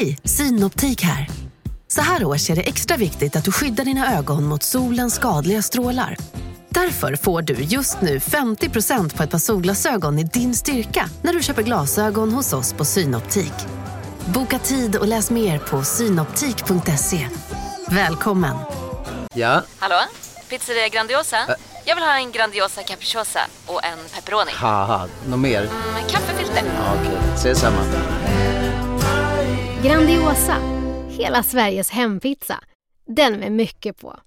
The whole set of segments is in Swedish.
Hej, Synoptik här. Så här års är det extra viktigt att du skyddar dina ögon mot solens skadliga strålar. Därför får du just nu 50% på ett par solglasögon i din styrka när du köper glasögon hos oss på Synoptik. Boka tid och läs mer på synoptik.se. Välkommen! Ja, Hallå? Pizzeria Grandiosa? Jag vill ha en Grandiosa capriciosa och en pepperoni. något mer? Med kaffefilter. Ja, Okej, ses samma. Grandiosa, hela Sveriges hempizza. Den med mycket på.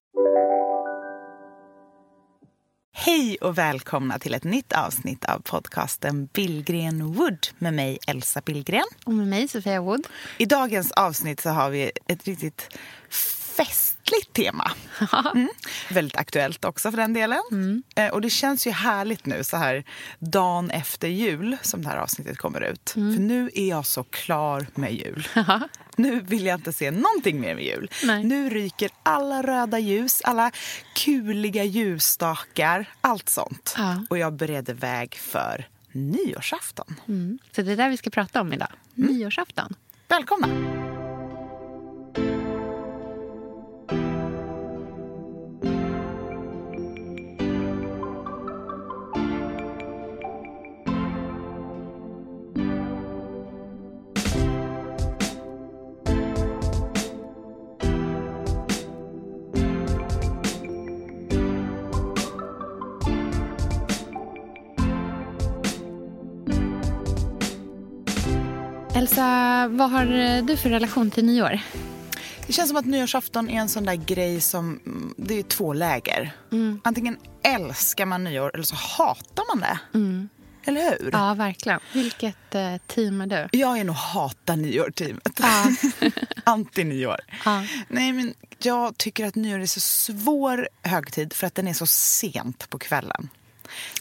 Hej och välkomna till ett nytt avsnitt av podcasten Billgren Wood med mig Elsa Billgren. Och med mig Sofia Wood. I dagens avsnitt så har vi ett riktigt festligt tema. Mm. Väldigt aktuellt också för den delen. Eh, Och det känns ju härligt nu så här dagen efter jul som det här avsnittet kommer ut. För nu är jag så klar med jul. Nu vill jag inte se någonting mer med jul. Nej. Nu ryker alla röda ljus, alla kuliga ljusstakar, allt sånt. Ja. Och jag bereder väg för nyårsafton. Mm. Så det är där vi ska prata om idag. Nyårsafton. Välkomna! Elsa, vad har eh, du för relation till nyår? Det känns som att nyårsafton är en sån där grej som, mm, det är två läger. Antingen älskar man nyår eller så hatar man det. Eller hur? Ja, verkligen. Vilket eh, team är du? Jag är nog hata nyår-teamet. Ja. Anti-nyår. Ja. Nej, men jag tycker att nyår är så svår högtid för att den är så sent på kvällen.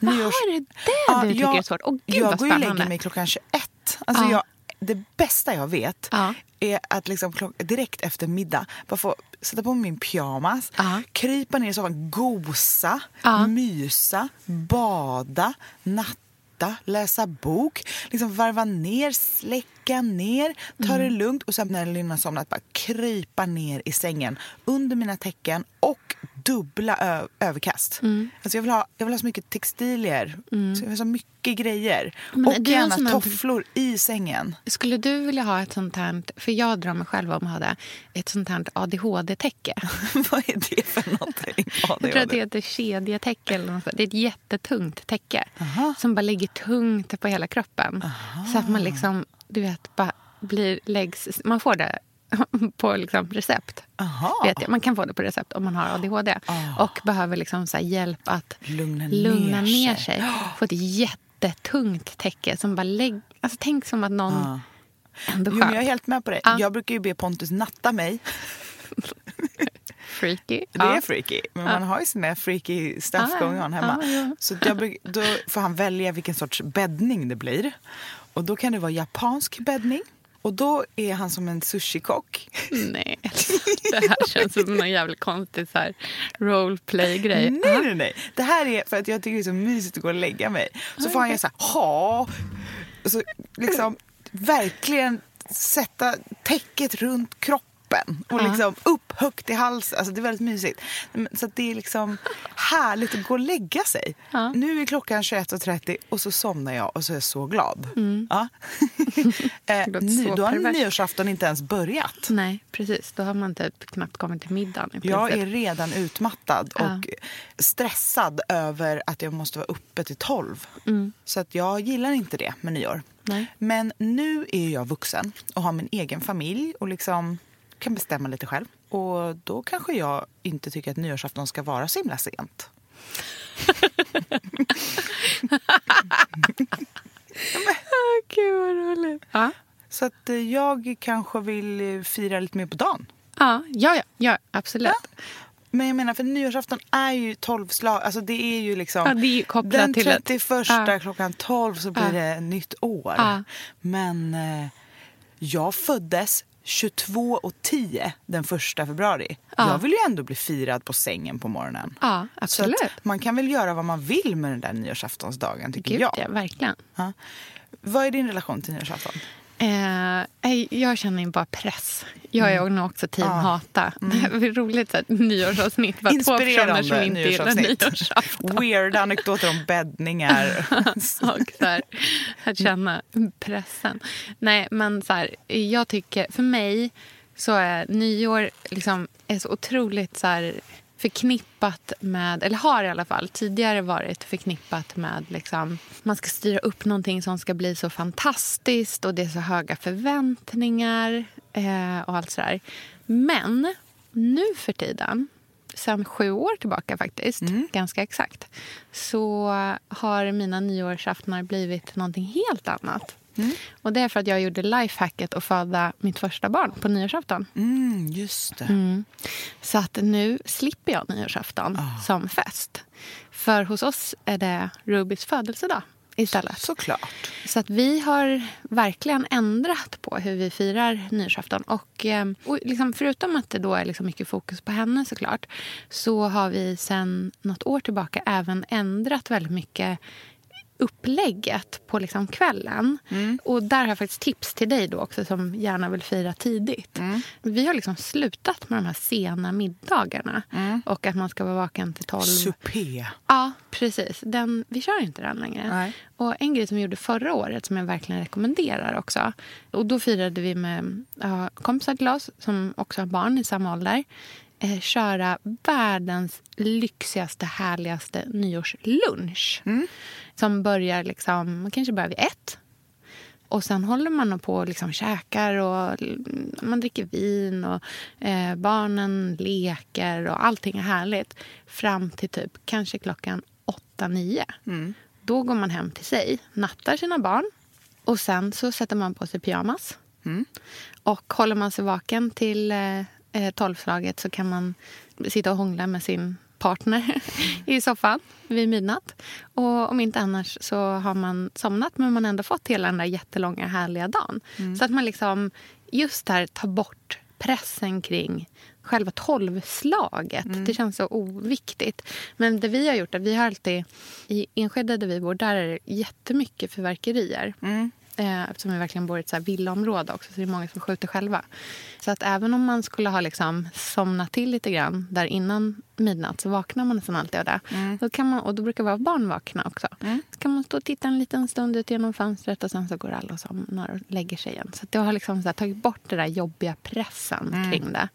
Jaha, är det det du tycker jag, är svårt? Åh, gud, jag går ju och lägger mig klockan 21. Alltså Ja. jag, det bästa jag vet Ja. är att liksom direkt efter middag bara få sätta på min pyjamas, Ja. krypa ner i soffan, gosa, Ja. mysa, bada, natta, läsa bok, liksom varva ner, släcka ner, ta Mm. det lugnt och sen när Lynn har somnat bara krypa ner i sängen under mina täcken och dubbla överkast. Mm. Alltså jag, vill ha, jag vill ha så mycket textilier, så jag vill ha så mycket grejer. Men och gärna sån tofflor i sängen. Skulle du vilja ha ett sånt här, för jag drar mig själv om att ha det, ett sånt här ADHD-täcke? Vad är det för någonting? Jag tror att det heter kedjetäcke eller något. Det är ett jättetungt täcke Aha. som bara ligger tungt på hela kroppen. Så att man liksom, du vet, bara blir, läggs, man får det på liksom recept. Aha. Vet jag. Man kan få det på recept om man har ADHD. Ah. Och behöver liksom så hjälp att Lugna lugna ner sig. sig. Få ett jättetungt täcke som bara lägger... Alltså tänk som att någon... Ja. Ändå Jo, skönt. jag är helt med på det. Ja. Jag brukar ju be Pontus natta mig. Freaky. Det är Ja. freaky. Men man har ju sina freaky stuff Ja, going on hemma. ja, ja. Så bruk, då får han välja vilken sorts bäddning det blir. Och då kan det vara japansk bäddning. Och då är han som en sushikock. Nej, det här känns som någon jävligt konstig så här roleplay-grej. Nej, nej, nej. Det här är för att jag tycker det är så mysigt att gå och lägga mig. Så får han göra så här, ha. Och så liksom verkligen sätta täcket runt kroppen. Och Ja. liksom upp högt i halsen. Alltså det är väldigt mysigt. Så det är liksom härligt att gå och lägga sig. Ja. Nu är klockan 21.30 och så somnar jag och så är jag så glad. Ja. eh, ny, så då har perverst. nyårsafton inte ens börjat. Nej, precis. Då har man typ knappt kommit till middagen. Jag är redan utmattad Ja. och stressad över att jag måste vara uppe till tolv. Så att jag gillar inte det med nyår. Mm. Nej. Men nu är jag vuxen och har min egen familj och liksom kan bestämma lite själv. Och då kanske jag inte tycker att nyårsafton ska vara så himla sent. Gud vad roligt. Ja. Så att eh, jag kanske vill eh, fira lite mer på dagen. Ja, ja, ja, ja absolut. Men jag menar, för nyårsafton är ju tolvslag. Alltså det är ju liksom... Ja, det är den till ett- 31 Ja. klockan 12 så blir Ja. det nytt år. Ja. Men eh, jag föddes 22 och 10 den första februari. Ja. Jag vill ju ändå bli firad på sängen på morgonen. Ja, absolut. man kan väl göra vad man vill med den där nyårsaftonsdagen tycker Gud, jag. ja, verkligen. Ja. Vad är din relation till nyårsafton? Eh, jag känner bara press. Jag är nog också team hata. Det är roligt att nyårsavsnitt var två personer som inte gillar nyårsafton. Weirda anekdoter om bäddningar. och så här, att känna pressen. Nej, men så här, jag tycker, för mig så är nyår liksom, är så otroligt så här, förknippat med, eller har i alla fall tidigare varit förknippat med liksom, man ska styra upp någonting som ska bli så fantastiskt och det är så höga förväntningar eh, och allt sådär. Men nu för tiden, sen sju år tillbaka faktiskt, mm. ganska exakt, så har mina nyårsaftnar blivit någonting helt annat. Mm. Och Det är för att jag gjorde lifehacket att föda mitt första barn på nyårsafton. Mm, just det. Mm. Så att nu slipper jag nyårsafton oh. som fest. För hos oss är det Rubys födelsedag istället. Såklart. Så att vi har verkligen ändrat på hur vi firar nyårsafton. Och, eh, och liksom förutom att det då är liksom mycket fokus på henne såklart så har vi sen nåt år tillbaka även ändrat väldigt mycket upplägget på liksom kvällen. Mm. Och där har jag faktiskt tips till dig då också som gärna vill fira tidigt. Mm. Vi har liksom slutat med de här sena middagarna. Mm. Och att man ska vara vaken till tolv. Supé. Ja, precis. Den, vi kör inte den längre. Nej. Och en grej som vi gjorde förra året som jag verkligen rekommenderar också. Och då firade vi med ja, kompisar till oss som också har barn i samma ålder eh, köra världens lyxigaste, härligaste nyårslunch. Mm. Som börjar liksom, kanske börjar vid ett. Och sen håller man på och liksom käkar och man dricker vin och eh, barnen leker och allting är härligt. Fram till typ kanske klockan åtta, nio. Mm. Då går man hem till sig, nattar sina barn och sen så sätter man på sig pyjamas. Mm. Och håller man sig vaken till eh, eh, tolvslaget så kan man sitta och hångla med sin partner i soffan vid midnatt. Och om inte annars så har man somnat men man har ändå fått hela den där jättelånga härliga dagen. Mm. Så att man liksom just där tar bort pressen kring själva tolvslaget. Mm. Det känns så oviktigt. Men det vi har gjort är vi har alltid... I Enskede där vi bor där är det jättemycket fyrverkerier. Mm. Eh, eftersom vi verkligen bor i ett så här villaområde också, så det är många som skjuter själva. Så att även om man skulle ha liksom somnat till lite grann där innan midnatt så vaknar man nästan alltid av det. Mm. Då kan man, och då brukar vara barn vakna också. Mm. Så kan man stå och titta en liten stund ut genom fönstret och sen så går alla och somnar och lägger sig igen. Så det har liksom så tagit bort den där jobbiga pressen mm. kring det.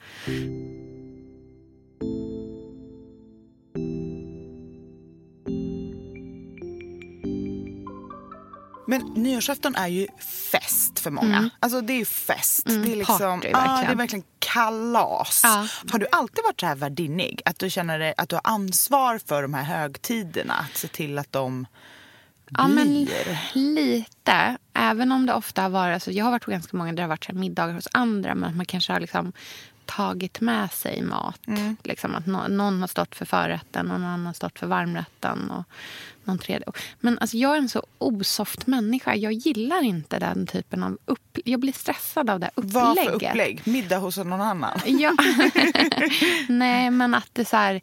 Men nyårsafton är ju fest för många. Mm. Alltså det är ju fest. Mm, det, är liksom, party, ah, det är verkligen kalas. Ja. Har du alltid varit så här värdinnig? Att du känner dig, att du har ansvar för de här högtiderna? Att se till att de blir? Ja, men lite. Även om det ofta har varit... Alltså jag har varit på ganska många där det har varit så middagar hos andra. Men man kanske har liksom tagit med sig mat. Mm. Liksom att no någon har stått för förrätten och någon har stått för varmrätten. Och någon tredje. Men alltså, jag är en så osoft människa. Jag gillar inte den typen av upp... Jag blir stressad av det upplägget. Vad för upplägg? Middag hos någon annan? Ja. Nej, men att det så här,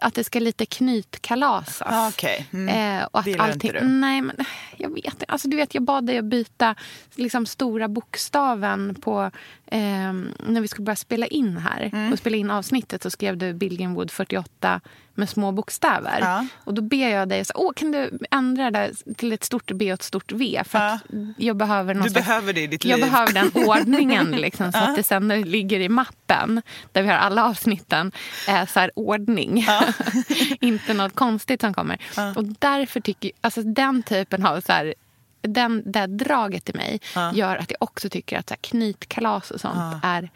att det ska lite knytkalasas. Ah, okay. mm. eh, och att allting, inte du? Nej, men jag vet inte. Alltså, du vet, jag bad dig att byta liksom, stora bokstaven på... Eh, när vi skulle börja spela in här mm. och spela in avsnittet så skrev du Billgrenwood 48 med små bokstäver. Ja. Och då ber jag dig, så, Åh, kan du ändra det till ett stort B och ett stort V? För ja. jag behöver du slags, behöver det i ditt jag liv. Jag behöver den ordningen liksom, så ja. att det sen ligger i mappen där vi har alla avsnitten är så här, ordning. Inte något konstigt som kommer. Och därför tycker alltså den typen av så här, den, det draget i mig gör att jag också tycker att så här, knytkalas och sånt är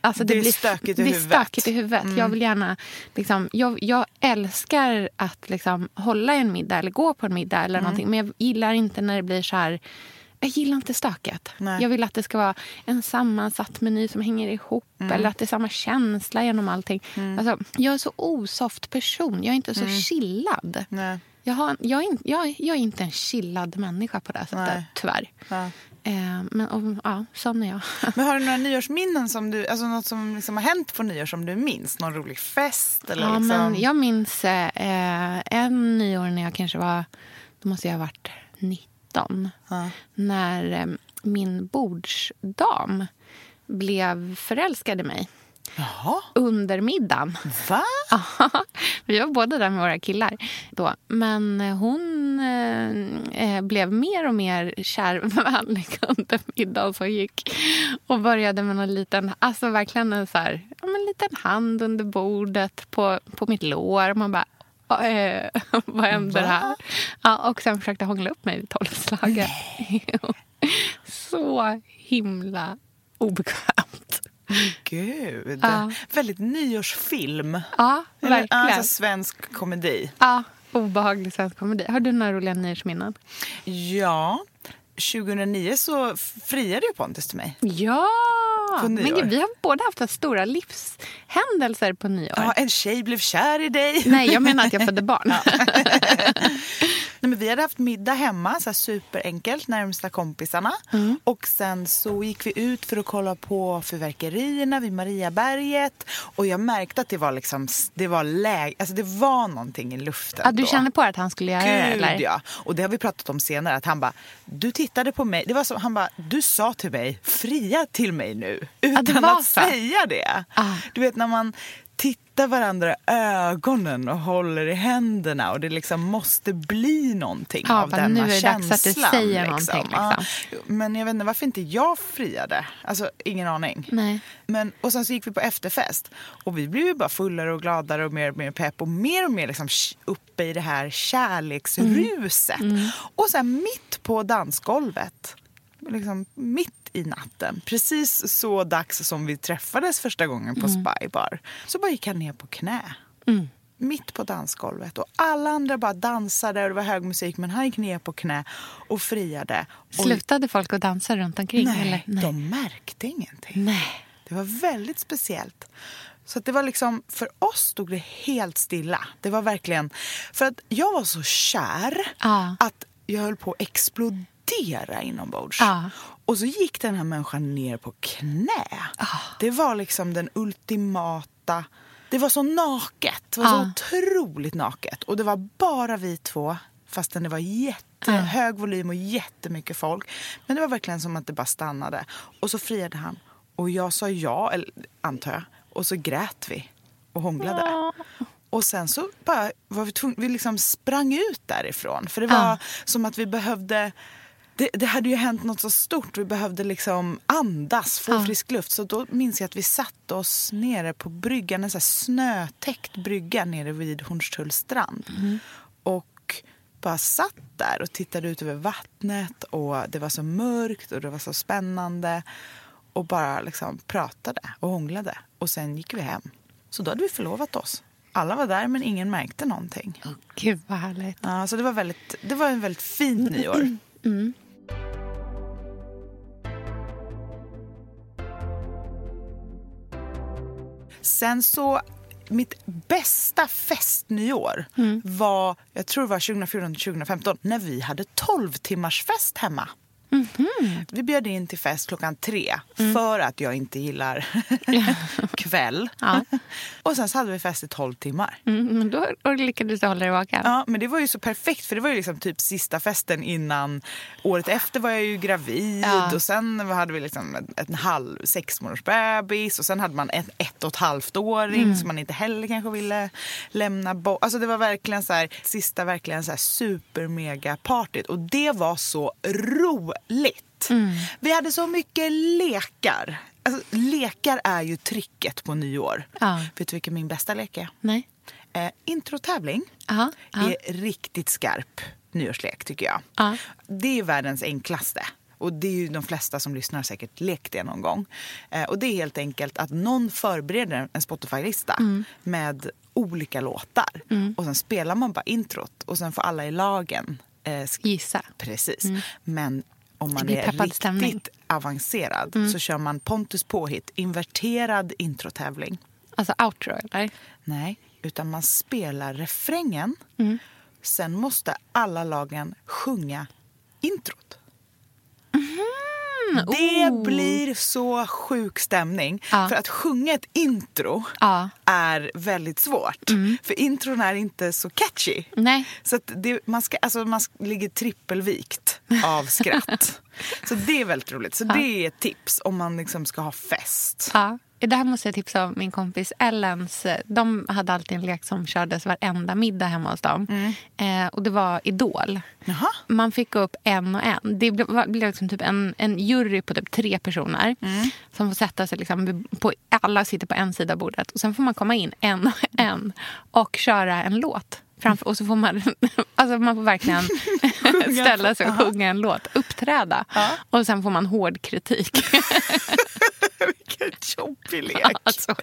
alltså det, det blir stökigt i det huvudet. Stökigt i huvudet. Mm. Jag vill gärna... Liksom, jag, jag älskar att liksom, hålla en middag eller gå på en middag eller mm. någonting. Men jag gillar inte när det blir så här... Jag gillar inte stöket. Nej. Jag vill att det ska vara en sammansatt meny som hänger ihop. Mm. Eller att det är samma känsla genom allting. Mm. Alltså, jag är så osoft person. Jag är inte så mm. chillad. Nej. Jag, har, jag, är, jag, jag, är inte en chillad människa på det sättet, Nej. tyvärr. Ja. Eh, men och, ja, sån är jag. men har du några nyårsminnen som du, alltså något som liksom har hänt på nyår som du minns? Någon rolig fest? Eller ja, liksom? men jag minns eh, en nyår när jag kanske var, då måste jag ha varit 19. Ja. När min bordsdam blev förälskad i mig. Jaha. Under middagen. Va? vi var båda där med våra killar då. Men hon eh, eh, blev mer och mer kärvänlig under middagen som gick. Och började med en liten, alltså verkligen en så här, ja, men liten hand under bordet på, på mitt lår. Man bara, eh, vad händer här? Ja, och sen försökte hångla upp mig vid tolvslaget. så himla obekvämt. Gud. Ja. Väldigt nyårsfilm. Ja, Eller, verkligen. Alltså svensk komedi. Ja, obehaglig svensk komedi. Har du några roliga nyårsminnen? Ja. 2009 så friade ju Pontus till mig. Ja! Men gud, vi har båda haft stora livshändelser på nyår. Ja, en tjej blev kär i dig. Nej, jag menar att jag födde barn. Nej, men vi hade haft middag hemma, så här superenkelt, närmsta kompisarna. Mm. Och sen så gick vi ut för att kolla på fyrverkerierna vid Mariaberget. Och jag märkte att det var liksom, det var läge, alltså det var någonting i luften Ja, du då. kände på att han skulle göra det? Gud Eller? ja. Och det har vi pratat om senare. Att han bara, du tittade på mig. Det var som, han bara, du sa till mig, fria till mig nu. Utan det var att så. säga det. Ah. Du vet när man tittar varandra i ögonen och håller i händerna och det liksom måste bli någonting Ja, av denna nu är det dags att du känslan. säger Ja. liksom. Men jag vet inte varför inte jag friade. Alltså ingen aning. Nej. Men, och sen så gick vi på efterfest och vi blev ju bara fullare och gladare och mer och mer pepp och mer och mer liksom uppe i det här kärleksruset. Och sen mitt på dansgolvet, liksom mitt i natten, precis så dags som vi träffades första gången på Spy Bar, så bara gick han ner på knä. Mitt på dansgolvet. Och alla andra bara dansade och det var hög musik men han gick ner på knä och friade. Och Slutade folk att dansa runt omkring? Nej, eller? Nej. de märkte ingenting. Nej. Det var väldigt speciellt. Så det var liksom, för oss stod det helt stilla. Det var verkligen, för att jag var så kär Ja. att jag höll på att explodera inombords. Ja. Och så gick den här människan ner på knä. Det var liksom den ultimata, det var så naket. Det var så Ja. otroligt naket. Och det var bara vi två, fastän det var jättehög volym och jättemycket folk. Men det var verkligen som att det bara stannade. Och så friade han. Och jag sa ja, eller, antar jag. Och så grät vi och hånglade. Och sen så bara var vi tvungna, vi liksom sprang ut därifrån. För det var Ja. som att vi behövde det, det hade ju hänt något så stort. Vi behövde liksom andas, få Ja. frisk luft. Så då minns jag att vi satte oss nere på bryggan, en här snötäckt brygga nere vid Hornstulls strand. Och bara satt där och tittade ut över vattnet och det var så mörkt och det var så spännande. Och bara liksom pratade och hånglade. Och sen gick vi hem. Så då hade vi förlovat oss. Alla var där men ingen märkte någonting. Gud, vad härligt. Ja, så det var, väldigt, det var en väldigt fint nyår. Sen så, mitt bästa festnyår var, jag tror det var 2014-2015, när vi hade 12 timmars fest hemma. Vi bjöd in till fest klockan tre för att jag inte gillar kväll. Ja. Och sen så hade vi fest i 12 timmar. Mm, men då lyckades du hålla dig vaken. Ja, men det var ju så perfekt för det var ju liksom typ sista festen innan. Året efter var jag ju gravid Ja. och sen hade vi liksom en, en halv, sex månaders bebis och sen hade man ett, ett och ett halvt åring som man inte heller kanske ville lämna bort. Alltså det var verkligen så här, sista verkligen så här super mega partyt och det var så roligt. Vi hade så mycket lekar. Alltså, lekar är ju tricket på nyår. Ja. Vet du vilken min bästa lek är? Nej. Eh, introtävling Aha, aha. är riktigt skarp nyårslek tycker jag. Ja. Det är världens enklaste. Och det är ju de flesta som lyssnar säkert lekt det någon gång. Eh, och det är helt enkelt att någon förbereder en Spotify-lista Mm. med olika låtar. Och sen spelar man bara introt och sen får alla i lagen eh, Gissa. Precis. Men om man är riktigt stämning. avancerad så kör man Pontus påhitt, inverterad introtävling. Alltså outro, eller? Nej, utan man spelar refrängen. Sen måste alla lagen sjunga introt. Det Oh. blir så sjuk stämning. Ja. För att sjunga ett intro Ja. är väldigt svårt. För intron är inte så catchy. Nej. Så det, man, ska, alltså man ligger trippelvikt av skratt. så det är väldigt roligt. Så det är ett tips om man liksom ska ha fest. Ja. Det här måste jag tipsa om min kompis Ellens. De hade alltid en lek som kördes varenda middag hemma hos dem. Eh, och det var Idol. Jaha. Man fick upp en och en. Det blev, blev liksom typ en, en jury på typ tre personer. Som får sätta sig liksom på, alla sitter på en sida av bordet. Och sen får man komma in en och en och köra en låt. Framför, och så får man, alltså man får verkligen ställa sig och sjunga en låt, uppträda. Och sen får man hård kritik. Vilken jobbig lek. alltså,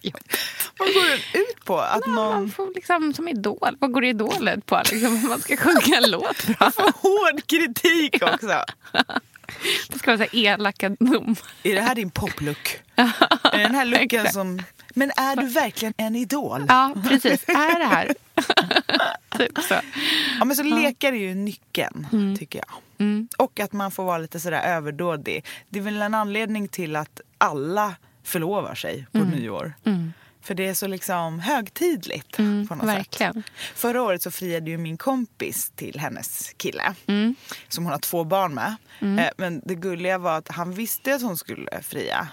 Vad går den ut på? Att man någon får liksom som idol. Vad går idolet på? Liksom, man ska sjunga en låt bra. får hård kritik också. Det ska vara så elaka dom. Är det här din poplook? är det den här looken som... Men är du verkligen en idol? Ja, precis. Är det här? typ så. Ja, men så lekar är ju nyckeln, Mm. tycker jag. Och att man får vara lite sådär överdådig. Det är väl en anledning till att alla förlovar sig på Mm. nyår. För det är så liksom högtidligt på något Mm, verkligen. sätt. Förra året så friade ju min kompis till hennes kille. Mm. Som hon har två barn med. Eh, Men det gulliga var att han visste att hon skulle fria.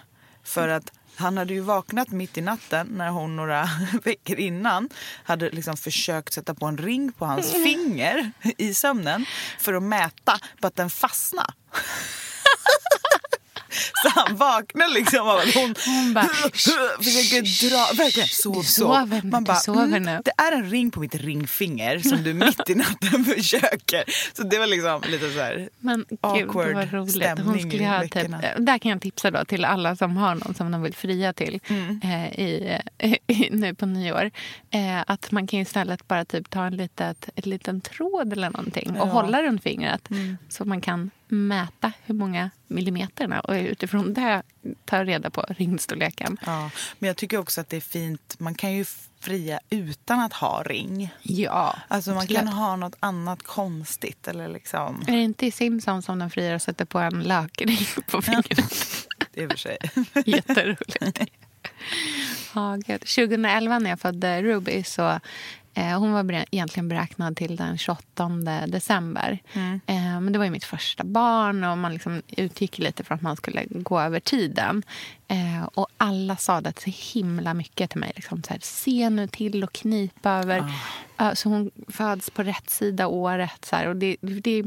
För att han hade ju vaknat mitt i natten när hon några veckor innan hade liksom försökt sätta på en ring på hans finger i sömnen för att mäta på att den fastnade. Så han vaknar liksom av att hon, Hon bara, försöker dra, verkligen sov, sov. nu, du sover nu. Det är en ring på mitt ringfinger som du mitt i natten försöker. Så det var liksom lite så här Men gud, awkward det var roligt. Hon stämning skulle ha typ, där kan jag tipsa då till alla som har någon som de vill fria till Mm. eh, i, i, nu på nyår. Eh, att man kan istället bara typ ta en litet, ett liten tråd eller någonting och Ja. Mm. hålla runt fingret så man kan mäta hur många millimeterna och utifrån det ta reda på ringstorleken. Ja, men jag tycker också att det är fint. Man kan ju fria utan att ha ring. Ja, Alltså man absolut. kan ha något annat konstigt eller liksom. Är det inte i Simpsons som de friar och sätter på en lökring på fingret? Det är för sig. Jätteroligt. Ja, gud. 2011 när jag födde Ruby så hon var egentligen beräknad till den 28 december. Eh, men det var ju mitt första barn och man liksom utgick lite från att man skulle gå över tiden. Eh, och alla sa det så himla mycket till mig. Liksom, så här, Se nu till och knipa över. Ja, så hon föds på rätt sida året. Så här, och det, det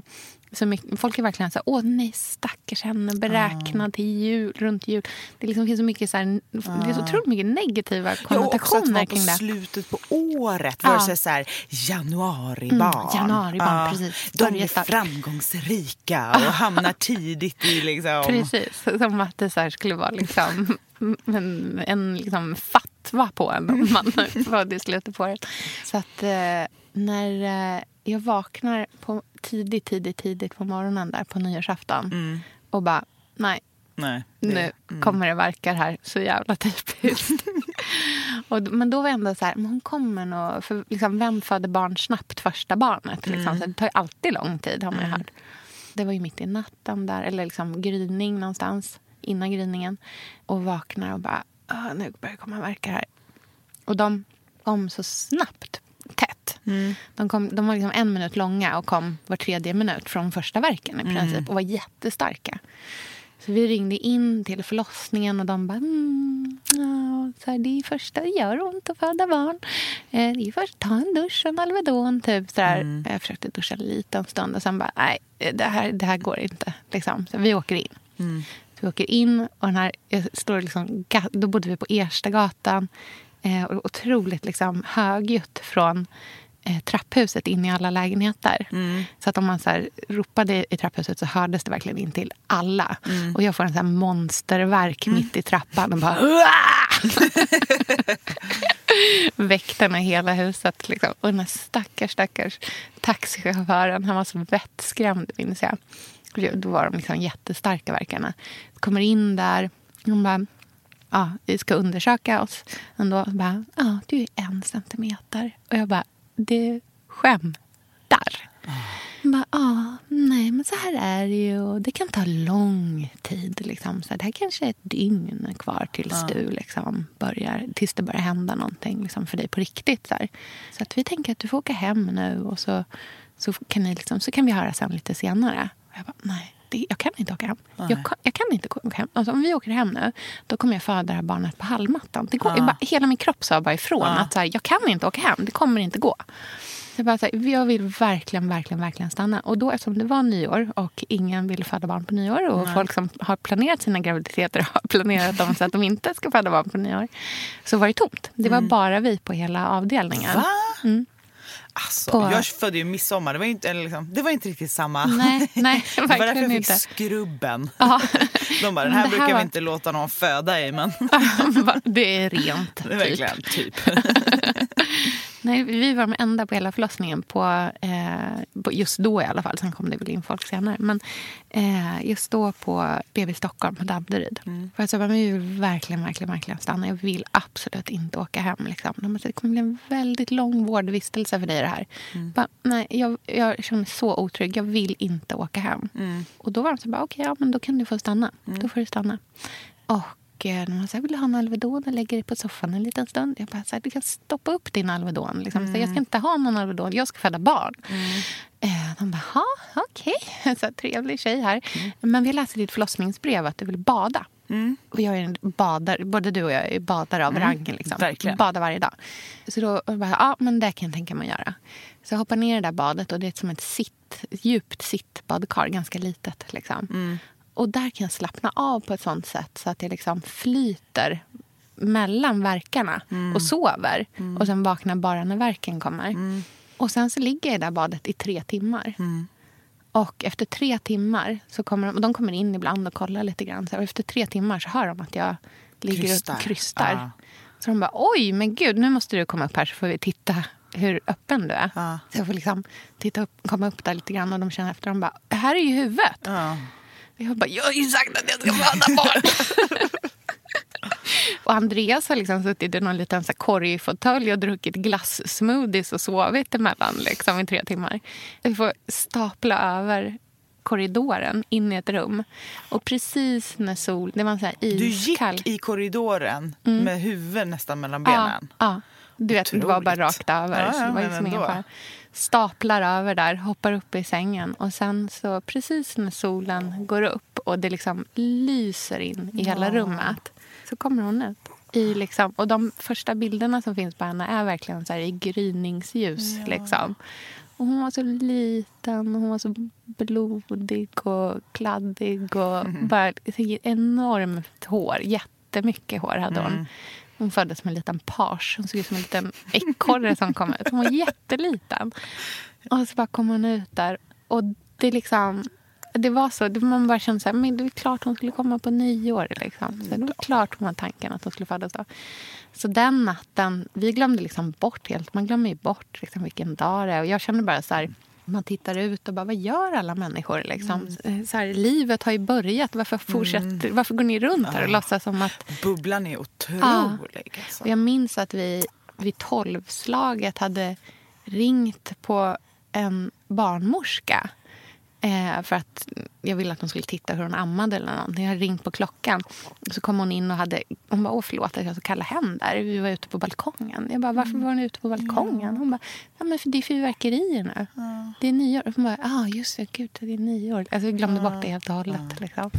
så mycket, folk är verkligen så här, åh nej stackars henne, beräknad till jul, runt jul. Det liksom finns så mycket så här, det är så otroligt mycket negativa Ja, och också att konnotationer vara på kring det. slutet på året Ja. versus så här, januaribarn. Mm, januaribarn, precis. De är starkt. framgångsrika och hamnar tidigt i liksom... Precis, som att det så skulle vara liksom en, en liksom fatwa på en om man född i slutet på året. Så att eh, när eh, jag vaknar på tidigt, tidigt, tidigt på morgonen där på nyårsafton och bara, nej, Nej, det- nu kommer det verkar här. Så jävla typiskt. och, men då var jag ändå så här, hon kommer nog... För liksom, vem föder barn snabbt första barnet? Liksom? Så det tar ju alltid lång tid har man ju hört. Det var ju mitt i natten där, eller liksom gryning någonstans innan gryningen. Och vaknar och bara, "Åh, nu börjar det komma verkar här. Och de kom så snabbt tätt. De, kom, de var liksom en minut långa och kom var tredje minut från första verken i princip och var jättestarka. Så vi ringde in till förlossningen och de bara... Mm, ja, så här, det är första, det gör ont att föda barn. Eh, det är först, ta en dusch och en Alvedon. Typ, så där. Jag försökte duscha lite en stund och sen bara, nej, det här, det här går inte. Liksom. Så vi åker in. Så vi åker in och den här, jag står liksom, då bodde vi på Erstagatan. Eh, och otroligt liksom, högljutt från trapphuset in i alla lägenheter. Så att om man så här, ropade i trapphuset så hördes det verkligen in till alla. Och jag får en så här monsterverk mitt i trappan och bara... Väktarna i hela huset. Liksom. Och den här stackars, stackars taxichauffören, han var så vettskrämd minns jag. Då var de liksom jättestarka verkarna. Kommer in där. Hon bara, ja, vi ska undersöka oss. Ändå bara, ja, du är en centimeter. Och jag bara, du skämtar. Hon bara, ja, Nej, men så här är det ju. Och det kan ta lång tid. Liksom. Så det här kanske är ett dygn kvar tills, ja. du liksom börjar, tills det börjar hända någonting liksom, för dig på riktigt. Så, här. så att vi tänker att du får åka hem nu och så, så, kan, ni liksom, så kan vi höra sen lite senare. Och jag bara, nej det, jag kan inte åka hem. Jag kan, jag kan, inte åka hem. Alltså, om vi åker hem nu, då kommer jag föda det här barnet på hallmattan. Det går, ja. bara, hela min kropp sa bara ifrån. Ja. Att så här, jag kan inte åka hem. Det kommer inte gå. Så jag, bara, så här, jag vill verkligen, verkligen, verkligen stanna. Och då eftersom det var nyår och ingen vill föda barn på nyår och Nej. folk som har planerat sina graviditeter har planerat dem så att de inte ska föda barn på nyår. Så var det tomt. Det var mm. bara vi på hela avdelningen. Va? Mm. Alltså, på... Jag födde ju midsommar. Det var inte, liksom, det var inte riktigt samma. Nej, nej, det var därför jag fick inte. skrubben. De bara, den här, här brukar var... vi inte låta någon föda i. Men... det är rent. Det är verkligen typ. Nej, vi var de enda på hela förlossningen. På, eh, just då i alla fall. Sen kom det väl in folk senare. Men eh, just då på BB Stockholm på Danderyd. Mm. För jag sa, men vi vill verkligen, verkligen, verkligen stanna. Jag vill absolut inte åka hem. Liksom. De sa, det kommer bli en väldigt lång vårdvistelse för dig det här. Mm. Bara, nej, jag, jag känner mig så otrygg. Jag vill inte åka hem. Mm. Och då var de så bara, okej, okay, ja, men då kan du få stanna. Mm. Då får du stanna. Och när man säger vill du ha en Alvedon och lägger dig på soffan en liten stund. Jag bara, så här, du kan stoppa upp din Alvedon. Liksom. Mm. Så jag ska inte ha någon Alvedon, jag ska föda barn. Mm. Eh, de bara, okej. Okay. trevlig tjej här. Mm. Men vi läser ditt förlossningsbrev att du vill bada. Mm. Och jag är en badare, både du och jag är badare av mm. rang. Liksom. Verkligen. Badar varje dag. Så då bara, ja men det kan jag tänka mig att göra. Så jag hoppar ner i det där badet och det är som ett sitt, djupt sittbadkar, ganska litet. Liksom. Mm. Och där kan jag slappna av på ett sånt sätt så att jag liksom flyter mellan verkarna mm. och sover. Mm. Och sen vaknar bara när verken kommer. Mm. Och sen så ligger jag i det där badet i tre timmar. Mm. Och efter tre timmar så kommer de, och de kommer in ibland och kollar lite grann. Så efter tre timmar så hör de att jag ligger krystar. och krystar. Ah. Så de bara, oj men gud nu måste du komma upp här så får vi titta hur öppen du är. Ah. Så jag får liksom titta upp, komma upp där lite grann och de känner efter. De bara, här är ju huvudet. Ah. Jag bara, jag har ju sagt att jag ska föda barn. och Andreas har liksom suttit i någon liten korgfåtölj och druckit glassmoothies och sovit emellan liksom, i tre timmar. Vi får stapla över korridoren in i ett rum. Och precis när sol... Det var så här iskall. Du gick i korridoren mm. med huvudet nästan mellan benen? Ja. ja. Du vet, det var bara rakt över. Ja, så det var liksom ingen Staplar över där, hoppar upp i sängen. Och sen så precis när solen går upp och det liksom lyser in i hela rummet så kommer hon ut. I liksom, och de första bilderna som finns på henne är verkligen så i gryningsljus. Ja. Liksom. Och hon var så liten, och hon var så blodig och kladdig. Och mm. bara enormt hår. Jättemycket hår hade hon. Mm. Hon föddes som en liten page. Hon såg ut som en liten ekorre som kom ut. Hon var jätteliten. Och så bara kom hon ut där. Och det liksom... Det var så. Man bara kände så här, men det är klart hon skulle komma på nyår. Liksom. Så det var klart hon hade tanken att hon skulle födas då. Så den natten, vi glömde liksom bort helt. Man glömmer ju bort liksom vilken dag det är. Och jag kände bara så här, man tittar ut och bara, vad gör alla människor? Liksom? Mm. Så här, livet har ju börjat. Varför, fortsätter, mm. varför går ni runt här och ja. låtsas som att... Bubblan är otrolig. Ja. Alltså. Jag minns att vi vid tolvslaget hade ringt på en barnmorska Eh, för att jag ville att hon skulle titta hur hon ammade eller någonting. Jag hade ringt på klockan. Så kom hon in och hade... Hon bara, åh förlåt att jag så kalla hem där. Vi var ute på balkongen. Jag bara, varför var ni ute på balkongen? Hon bara, ja men för det är fyrverkerier nu. Ja. Det är nyår. Hon bara, ja ah, just det, gud det är nyår. Alltså vi glömde bort det helt och hållet. Liksom.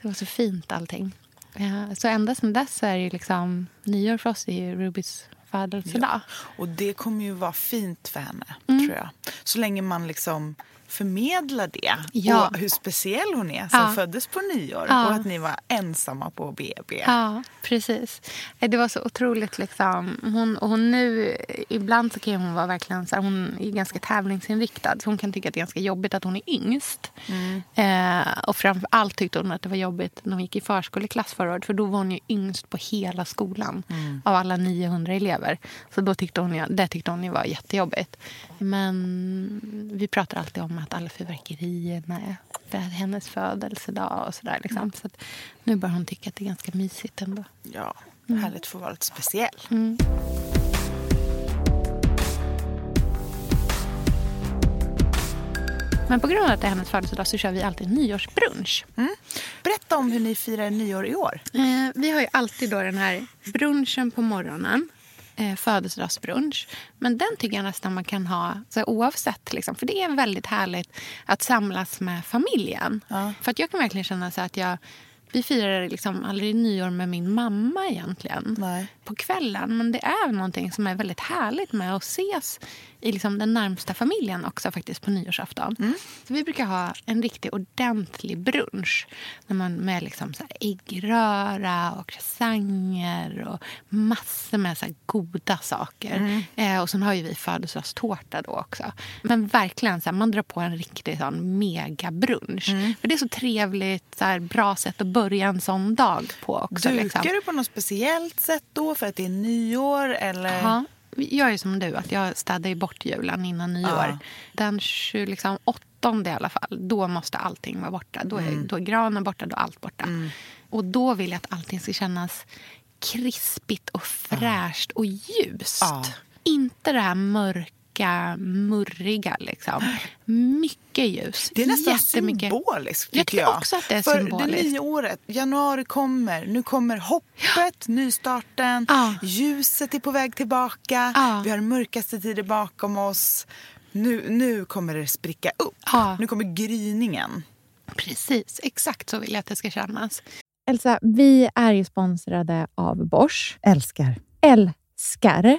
Det var så fint allting. Ja, så ända sedan dess är det liksom, nyår för oss är ju Rubys födelsedag. Ja. Och det kommer ju vara fint för henne, mm. tror jag. Så länge man liksom förmedla det. Ja. Och hur speciell hon är som ja. föddes på nyår. Ja. Och att ni var ensamma på BB. Ja, precis. Eh, det var så otroligt. Liksom. Hon, och hon nu, ibland så kan hon vara verkligen så här, hon är ganska tävlingsinriktad. Så hon kan tycka att det är ganska jobbigt att hon är yngst. Mm. Eh, och framför allt tyckte hon att det var jobbigt när hon gick i förskoleklass förra året. För då var hon ju yngst på hela skolan. Mm. Av alla 900 elever. Så då tyckte hon, det tyckte hon ju var jättejobbigt. Men vi pratar alltid om att alla fyrverkerierna är för hennes födelsedag och sådär. Liksom. Mm. Så nu börjar hon tycka att det är ganska mysigt ändå. Ja, mm. härligt att få vara lite speciell. Mm. Men på grund av att det är hennes födelsedag så kör vi alltid nyårsbrunch. Mm. Berätta om hur ni firar nyår i år. Eh, vi har ju alltid då den här brunchen på morgonen. Eh, födelsedagsbrunch. Men den tycker jag nästan man kan ha så oavsett. Liksom. För det är väldigt härligt att samlas med familjen. Ja. För att jag kan verkligen känna så att jag vi firar liksom aldrig nyår med min mamma egentligen Nej. På kvällen. Men det är någonting som är väldigt härligt med att ses i liksom den närmsta familjen också faktiskt på nyårsafton. Mm. Så vi brukar ha en riktigt ordentlig brunch när man med liksom så äggröra och croissanter och massor med så goda saker. Mm. Eh, och sen har ju vi födelsedagstårta då också. Men verkligen, så här, man drar på en riktig sån megabrunch. Mm. För det är så trevligt, så här, bra sätt att börja en sån dag på också. Dukar liksom. du på något speciellt sätt då för att det är nyår? Eller? Aha jag är som du, att jag städar bort julen innan nyår. Ja. Den 28 liksom, i alla fall, då måste allting vara borta. Då är, mm. då är granen borta, då är allt borta. Mm. Och då vill jag att allting ska kännas krispigt och fräscht och ljust. Ja. Inte det här mörka mörka, murriga. Liksom. Mycket ljus. Det är nästan symboliskt. Jag tycker jag. också att det är För symboliskt. det nya året, januari kommer. Nu kommer hoppet, ja. nystarten. Ja. Ljuset är på väg tillbaka. Ja. Vi har mörkaste tider bakom oss. Nu, nu kommer det spricka upp. Ja. Nu kommer gryningen. Precis, exakt så vill jag att det ska kännas. Elsa, vi är ju sponsrade av Bosch. Älskar. Älskar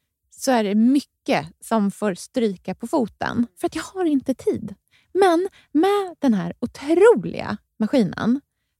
så är det mycket som får stryka på foten. För att jag har inte tid. Men med den här otroliga maskinen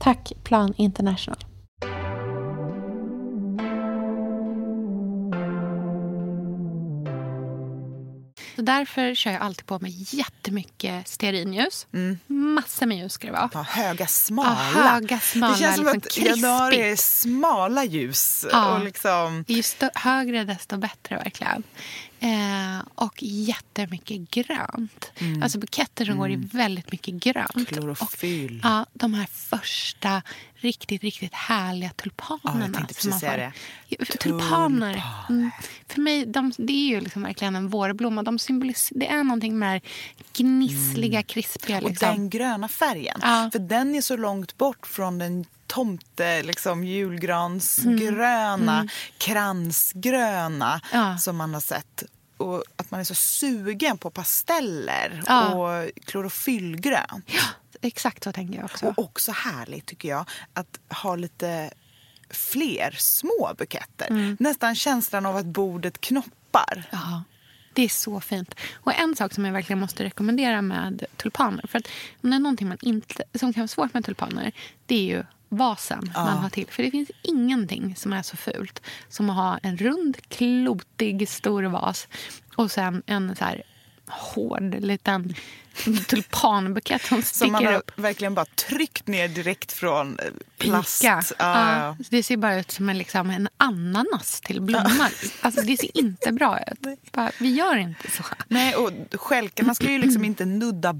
Tack Plan International. Så därför kör jag alltid på med jättemycket stearinljus. Massor med ljus ska det vara. Ja, höga, smala. Ja, höga, smala, det känns som liksom att januari är krispigt. smala ljus. Ja. Och liksom, Ju högre desto bättre verkligen. Eh, och jättemycket grönt. Alltså buketter som går i väldigt mycket grönt. Mm. Klorofyll. Och, ja, de här första riktigt, riktigt härliga tulpanerna. Ja, jag tänkte precis säga det. För Tulpaner. Mm, för mig, de, det är ju liksom verkligen en vårblomma. De det är någonting med det här gnissliga, krispiga. Mm. Och Liksom. den gröna färgen. Ja. För den är så långt bort från den tomte, liksom julgransgröna, kransgröna Ja. som man har sett. Och att man är så sugen på pasteller Ja. och klorofyllgrönt. Exakt så tänker jag också. Och också härligt tycker jag att ha lite fler små buketter. Mm. Nästan känslan av att bordet knoppar. Ja, det är så fint. Och en sak som jag verkligen måste rekommendera med tulpaner. För att om det är någonting man inte, som kan vara svårt med tulpaner, det är ju vasen man har till. För det finns ingenting som är så fult som att ha en rund, klotig, stor vas och sen en så här hård liten tulpanbukett som Som man sticker har upp. verkligen bara tryckt ner direkt från eh, plast. Ja, Ja, det ser bara ut som en, liksom, en ananas till blomma. Alltså, det ser inte bra ut. Bara, vi gör inte så. Nej, och stjälkarna ska ju liksom inte nudda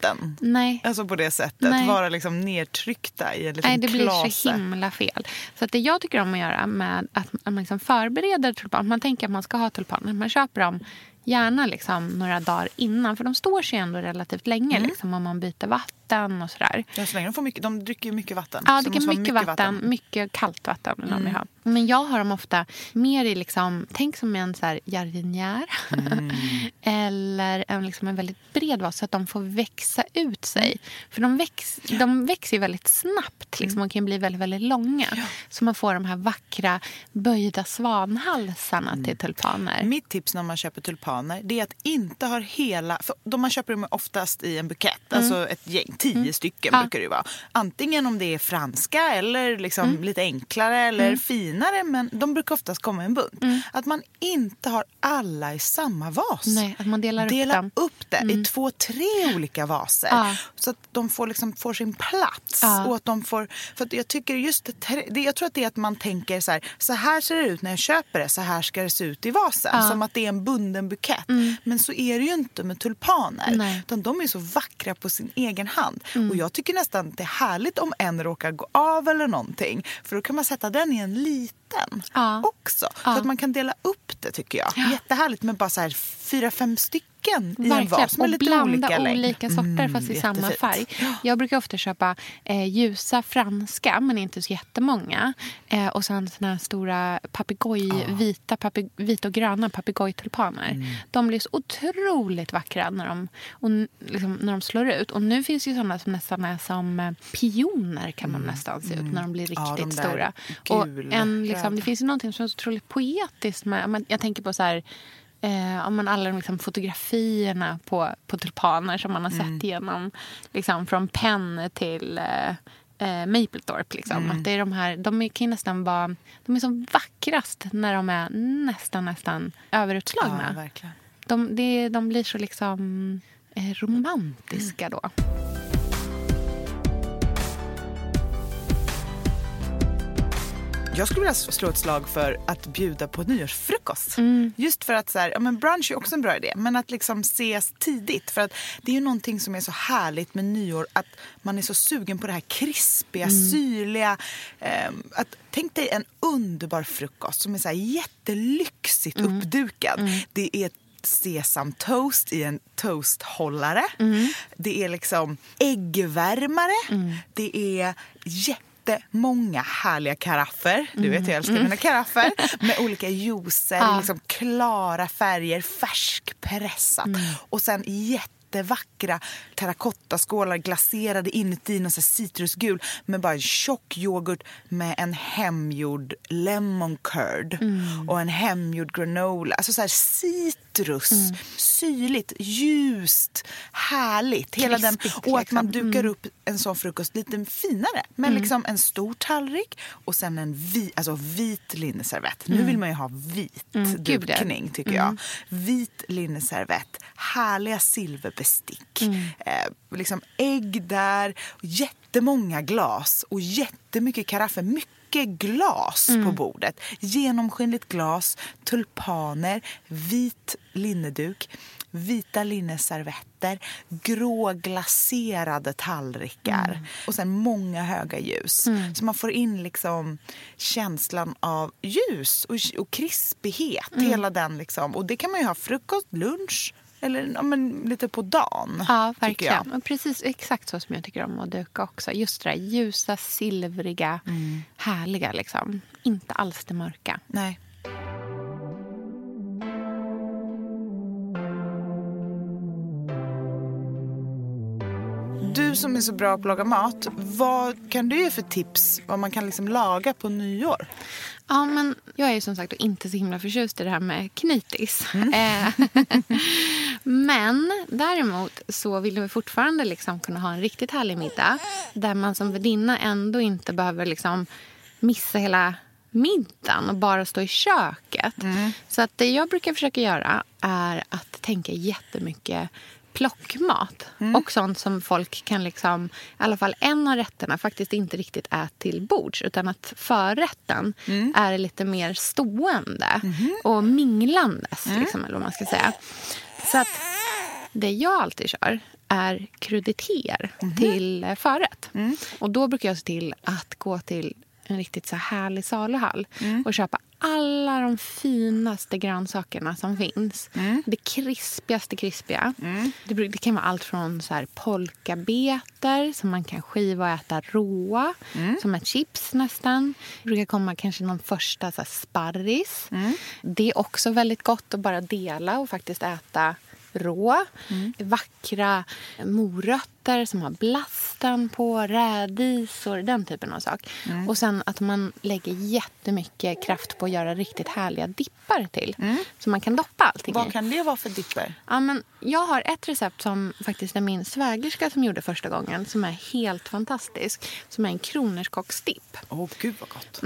botten. Nej. Alltså på det sättet. Nej. Vara liksom nedtryckta i en liten Nej, det blir klase. så himla fel. Så att det jag tycker om att göra med att man liksom förbereder tulpaner. Man tänker att man ska ha tulpaner. Man köper dem gärna liksom några dagar innan. För de står sig ändå relativt länge Mm. liksom, om man byter vatten och sådär. Ja, så länge de, får mycket, de dricker mycket vatten. Ja, det kan vara mycket, vatten, mycket kallt vatten. vill de ju ha. Men jag har dem ofta mer i, liksom, tänk som en så här jardinjär. Eller en, liksom en väldigt bred vas så att de får växa ut sig. För de, väx, de växer ju väldigt snabbt liksom, och kan bli väldigt, väldigt långa. Så man får de här vackra böjda svanhalsarna till tulpaner. Mitt tips när man köper tulpaner tulpaner det är att inte ha hela... För de man köper dem oftast i en bukett, alltså ett gäng, tio stycken Ja. brukar det vara. Antingen om det är franska eller liksom lite enklare eller finare men de brukar oftast komma i en bunt. Att man inte har alla i samma vas. Nej, att man delar upp Dela dem. upp det i två, tre olika vaser. Ja. Så att de får, liksom, får sin plats. Ja. Och att de får, för jag tycker just det, jag tror att det är att man tänker så här, så här ser det ut när jag köper det, så här ska det se ut i vasen. Som att det är en bunden bukett. Men så är det ju inte med tulpaner. Nej. Utan de är så vackra på sin egen hand. Och jag tycker nästan att det är härligt om en råkar gå av eller någonting. För då kan man sätta den i en liten Ja. också. Så att man kan dela upp det tycker jag. Jättehärligt med bara så här fyra, fem stycken i en Verkligen. vas med Och lite blanda olika olika sorter Mm, fast i samma färg. Jag brukar ofta köpa eh, ljusa franska, men inte så jättemånga. Eh, och sen såna här stora papegoj, vita, papeg, vita och gröna papegojtulpaner. Mm. De blir så otroligt vackra när de, och, liksom, när de slår ut. Och nu finns ju såna som nästan är som eh, pioner kan man nästan se ut när de blir Mm. Ja, riktigt de stora. gul- och en, liksom, det finns ju någonting som är så otroligt poetiskt med... Jag tänker på så här... Eh, ja, men alla de liksom fotografierna på, på tulpaner som man har Mm. sett genom liksom, från Penn till eh, eh, Maplethorpe. Liksom. Mm. Att det är de, här, de kan nästan vara de är som vackrast när de är nästan, nästan överutslagna. Ja, de, det, de blir så liksom eh, romantiska då. Jag skulle vilja slå ett slag för att bjuda på nyårsfrukost. Mm. Just för att så här, ja, men brunch är också en bra idé, men att liksom ses tidigt. För att det är ju någonting som är så härligt med nyår, att man är så sugen på det här krispiga, Mm. syrliga. ehm, att, tänk dig en underbar frukost som är så här jättelyxigt Mm. uppdukad. Det är sesamtoast i en toasthållare. Mm. Det är liksom äggvärmare. Det är jättemånga härliga karaffer. Du vet, jag älskar mina karaffer. Med olika juicer, liksom klara färger, färskpressat. Och sen jättevackra terrakottaskålar glaserade inuti någon så citrusgul med bara en tjock yoghurt med en hemgjord lemon curd och en hemgjord granola. Alltså så här citrus, syrligt, ljust, härligt. Hela den, Krispigt, och att man liksom. dukar upp en sån frukost lite finare. Med liksom en stor tallrik och sen en vi, alltså vit linneservett. Nu vill man ju ha vit Mm, dukning tycker jag. Vit linneservett, härliga silverbestick. Eh, liksom ägg där, jättemånga glas och jättemycket karaffer. Mycket glas på bordet. Genomskinligt glas, tulpaner, vit linneduk vita linneservetter, gråglaserade tallrikar och sen många höga ljus. Så man får in liksom känslan av ljus och, och krispighet. Hela den liksom. Och det kan man ju ha frukost, lunch eller ja, men, lite på dagen. Ja, verkligen. Och precis exakt så som jag tycker om att duka också. Just det där ljusa, silvriga, Mm. härliga. Liksom. Inte alls det mörka. Nej. Du som är så bra på att laga mat, vad kan du ge för tips vad man kan liksom laga på nyår? Ja, men jag är som sagt inte så himla förtjust i det här med knytis. Mm. Eh, men däremot så vill vi fortfarande liksom kunna ha en riktigt härlig middag där man som värdinna ändå inte behöver liksom missa hela middagen och bara stå i köket. Mm. Så att det jag brukar försöka göra är att tänka jättemycket plockmat. Mm. Och sånt som folk kan, liksom, i alla fall en av rätterna, faktiskt inte riktigt äta till bords. Utan att förrätten Mm. är lite mer stående Mhm. och minglandes. Mm. Liksom, eller vad man ska säga. Så att det jag alltid kör är kruditer Mhm. till eh, förrätt. Mm. Och då brukar jag se till att gå till en riktigt så här härlig saluhall Mm. och köpa alla de finaste grönsakerna som finns. Mm. Det krispigaste krispiga. Det, bruk- det kan vara allt från så här polkabeter som man kan skiva och äta råa, Mm. som ett chips nästan. Det brukar komma kanske någon första så sparris. Mm. Det är också väldigt gott att bara dela och faktiskt äta rå. Vackra morötter som har blasten på, rädisor, den typen av sak. Och sen att man lägger jättemycket kraft på att göra riktigt härliga dippar till. Så man kan doppa allting. Vad kan det vara för dipper? Ja, men jag har ett recept som faktiskt är min svägerska som gjorde första gången. Som är helt fantastisk. Som är en kronärtskocksdipp. Åh, gud vad gott.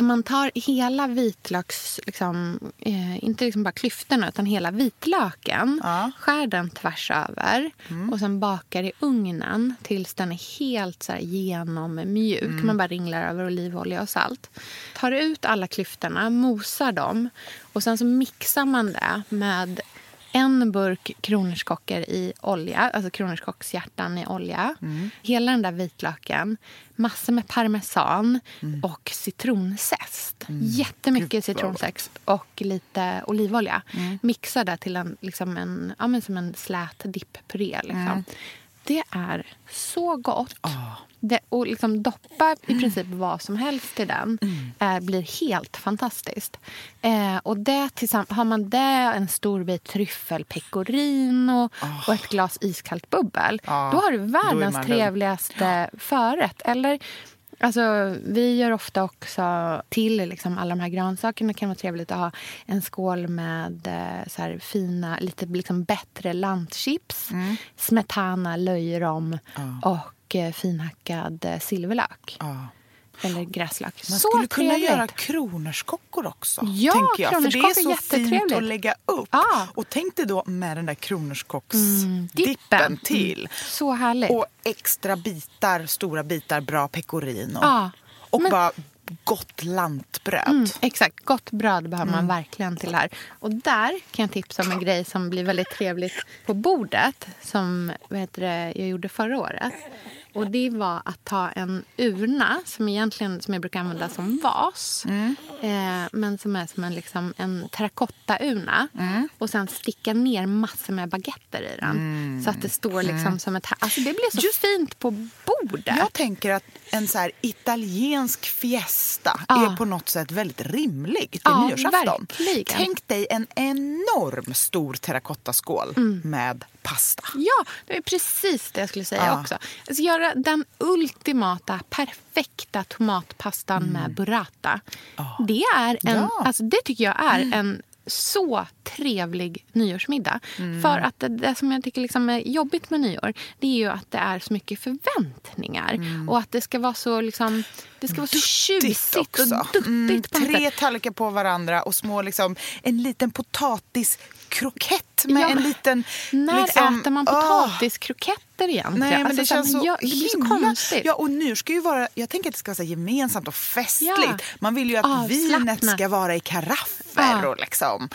Där man tar hela vitlöks... Liksom, eh, inte liksom bara klyftorna, utan hela vitlöken. Ja. Skär den tvärs över och sen bakar i ugnen tills den är helt så här, genommjuk. Man bara ringlar över olivolja och salt. Tar ut alla klyftorna, mosar dem och sen så mixar man det med en burk kronärtskockor i olja, alltså kronärtskockshjärtan i olja. Hela den där vitlöken, massor med parmesan och citronzest. Jättemycket Gud, vad citronzest och lite olivolja. Mixa det till en, liksom en, ja, men som en slät dipppuré. Liksom. Det är så gott. Det, och liksom doppa i princip vad som helst i den eh, blir helt fantastiskt. Eh, och det tillsammans, har man det, en stor bit tryffelpecorino och ett glas iskallt bubbel Ja, då har du världens trevligaste förrätt. Eller, alltså, vi gör ofta också till liksom, alla de här grönsakerna kan vara trevligt att ha en skål med eh, så här, fina, lite liksom, bättre lantchips, Mm. smetana, löjrom och eh, finhackad eh, silverlök. Ja. Eller gräslök. Man så skulle kunna trevligt. göra kronärtskockor också. Ja, tänker jag. För det är så fint att lägga upp. Ja. Och tänk dig då med den där Mm, kronärtskocksdippen dippen. till. Så härligt. Och extra bitar, stora bitar bra pecorino. Ja. Och Men- bara gott lantbröd. Mm, exakt. Gott bröd behöver Mm. man verkligen till det här. Och där kan jag tipsa om en grej som blir väldigt trevligt på bordet. Som vad heter det, jag gjorde förra året. Och det var att ta en urna som, egentligen, som jag brukar använda som vas. Mm. Eh, men som är som en, liksom, en terrakottaurna. Mm. Och sen sticka ner massor med baguetter i den. Så att det står liksom som ett... Alltså det blir så fint på bordet. Jag tänker att en så här italiensk fiesta Ja. är på något sätt väldigt rimlig till Ja, nyårsafton. verkligen. Tänk dig en enorm stor terrakottaskål Mm. med pasta. Ja, det är precis det jag skulle säga Ja. också. Alltså göra den ultimata, perfekta tomatpastan med burrata. Det, är en, Mm. Ja. Mm. alltså det tycker jag är en så trevlig nyårsmiddag. Mm. För att det, det som jag tycker liksom är jobbigt med nyår det är ju att det är så mycket förväntningar. Och att det ska vara så, liksom, det ska vara så tjusigt och duttigt. Mm, tre tallrikar på varandra och små, liksom, en liten potatiskrokett med Ja, en liten... När liksom, äter man åh. potatiskroketter egentligen? Nej, men Alltså, det känns så gör- det blir så konstigt. Ja, och nyår ska ju vara... Jag tänker att det ska vara gemensamt och festligt. Ja. Man vill ju att vinet Avslappnat. ska vara i karaffer. Mm. och liksom,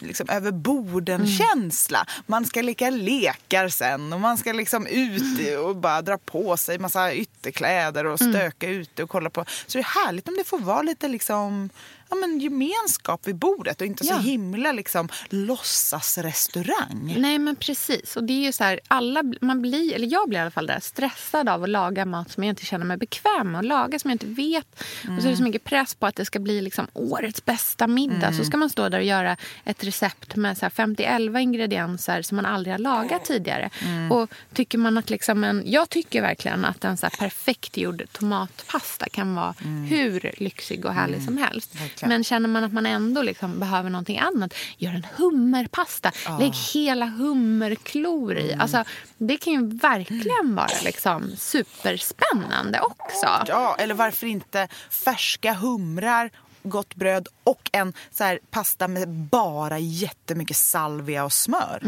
liksom över borden-känsla. Man ska leka lekar sen och man ska liksom ut och bara dra på sig massa ytterkläder och Mm. stöka ute och kolla på. Så det är härligt om det får vara lite liksom ja, men gemenskap vid bordet och inte så Ja. himla liksom låtsasrestaurang. Nej, men precis. Och det är ju så här, alla, man blir, eller jag blir i alla fall där, stressad av att laga mat som jag inte känner mig bekväm med att laga, som jag inte vet. Och så är det så mycket press på att det ska bli liksom årets bästa middag. Så ska man stå där och göra ett recept med så här 50-11 ingredienser som man aldrig har lagat tidigare. Och tycker man att liksom en, jag tycker verkligen att en så perfekt gjord tomatpasta kan vara hur lyxig och härlig som helst. Verkligen. Men känner man att man ändå liksom behöver någonting annat, gör en hummerpasta. Lägg hela hummerklor i. Alltså, det kan ju verkligen vara liksom superspännande också. Ja, eller varför inte färska humrar, gott bröd och en så här pasta med bara jättemycket salvia och smör.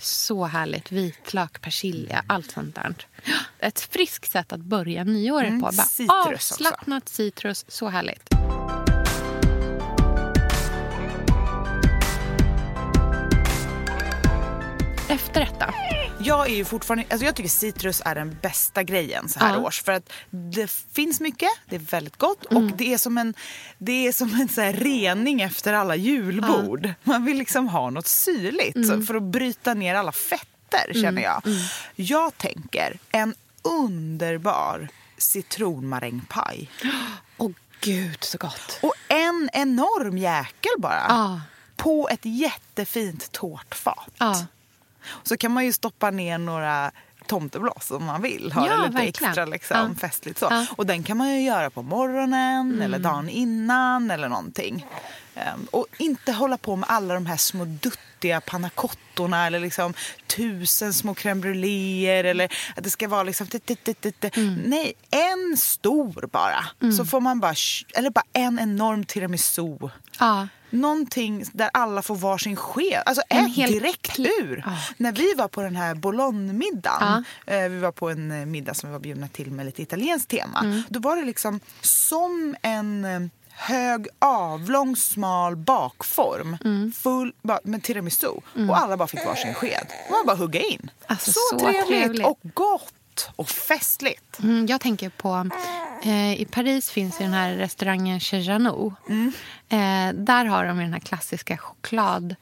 Så härligt. Vitlök, persilja, allt sånt där. Ett friskt sätt att börja nyåret Mm, på. Bara citrus också. avslappnat citrus. Så härligt. Efterrätt då? Jag är ju fortfarande, alltså jag tycker citrus är den bästa grejen så här Ja. års. För att det finns mycket, det är väldigt gott Mm. och det är som en, det är som en så rening efter alla julbord. Man vill liksom ha något syrligt Mm. för att bryta ner alla fetter känner jag. Jag tänker en underbar citronmarängpaj. Åh gud, så gott. Och en enorm jäkel bara. Ja. På ett jättefint tårtfat. Ja. Så kan man ju stoppa ner några tomteblås om man vill. Ha Ja, det lite verkligen. extra liksom, Ja. festligt. Så. Ja. Och den kan man ju göra på morgonen Mm. eller dagen innan eller någonting. Ehm, och inte hålla på med alla de här små duttiga pannacottorna eller liksom tusen små crème brûléer eller att det ska vara liksom... Mm. Nej, en stor bara. Så får man bara... Eller bara en enorm tiramisu. Ja. Någonting där alla får varsin sked. Alltså En ät hel direkt ur. Ja. När vi var på den här Boulogne-middagen. Eh, vi var på en eh, middag som vi var bjudna till med lite italienskt tema. Mm. Då var det liksom som en eh, hög, avlång, smal bakform. Mm. Full med tiramisu. Och alla bara fick varsin sked. Var bara hugga in. Alltså, så, så trevligt. trevligt. och gott och festligt. Mm, jag tänker på... Eh, I Paris finns ju den här restaurangen Chez Janou. Mm. Eh, där har de den här klassiska choklad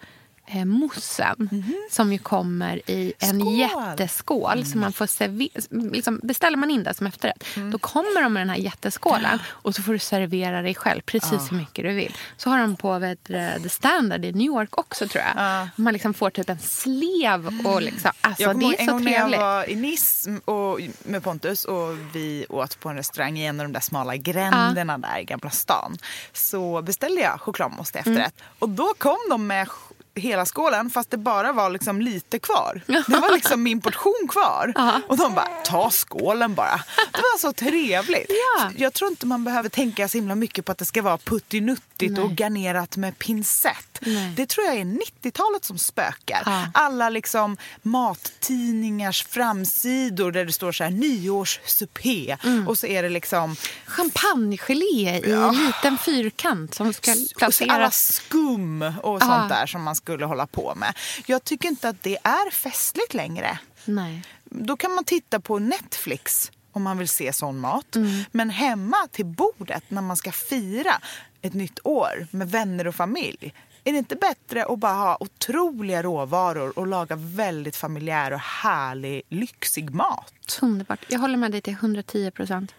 eh, moussen som ju kommer i en. Skål! jätteskål. Så man får liksom, beställer man in det som efterrätt, Mm. då kommer de med den här jätteskålen och så får du servera dig själv precis hur mycket du vill. Så har de på vet, The Standard i New York också tror jag. Ja. Man liksom får typ en slev och liksom, alltså, det är en så gång när jag trevligt. var i Nice och, med Pontus och vi åt på en restaurang i en av de där smala gränderna där i Gamla stan. Så beställde jag chokladmousse till efterrätt. Mm. Och då kom de med hela skålen fast det bara var liksom lite kvar. Det var liksom min portion kvar. Och de bara, ta skålen bara. Det var så trevligt. Ja. Jag tror inte man behöver tänka så himla mycket på att det ska vara puttinuttigt och garnerat med pincett. Nej. Det tror jag är 90-talet som spökar. Ja. Alla liksom mattidningars framsidor där det står så här nyårssupé Mm. och så är det liksom Champagnegelé i Ja. en liten fyrkant som ska så alla placeras. skum och Ja. sånt där som man skulle hålla på med. Jag tycker inte att det är festligt längre. Nej. Då kan man titta på Netflix om man vill se sån mat. Mm. Men hemma till bordet när man ska fira ett nytt år med vänner och familj. Är det inte bättre att bara ha otroliga råvaror och laga väldigt familjär och härlig, lyxig mat? Underbart. Jag håller med dig till 110 procent.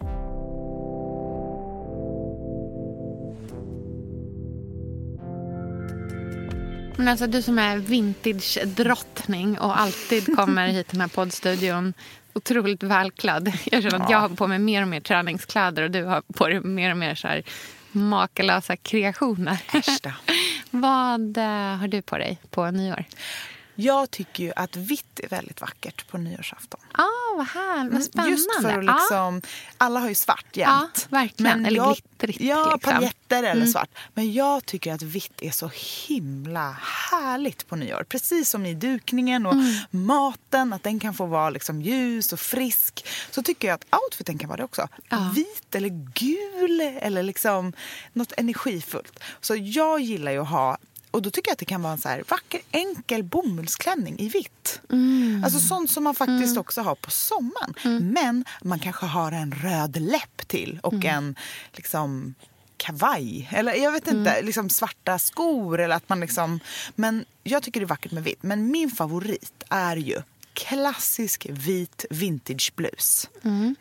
Men alltså du som är vintage-drottning och alltid kommer hit till den här poddstudion otroligt välklädd. Jag känner att jag har på mig mer och mer träningskläder och du har på dig mer och mer så här makalösa kreationer. Äsch. Vad eh, har du på dig på nyår? Jag tycker ju att vitt är väldigt vackert på nyårsafton. Ah, vad härligt. Vad spännande. Just för att Ja. liksom, alla har ju svart jämt. Ja, verkligen. Eller jag, glittrigt, Ja, liksom. paljetter eller svart. Men jag tycker att vitt är så himla härligt på nyår. Precis som i dukningen och maten, att den kan få vara liksom ljus och frisk. Så tycker jag att outfiten kan vara det också. Ja. Vit eller gul eller liksom något energifullt. Så jag gillar ju att ha och då tycker jag att det kan vara en så här vacker enkel bomullsklänning i vitt. Alltså sånt som man faktiskt också har på sommaren. Men man kanske har en röd läpp till och en liksom kavaj. Eller jag vet inte, liksom svarta skor eller att man liksom... Men jag tycker det är vackert med vitt. Men min favorit är ju klassisk vit vintageblus.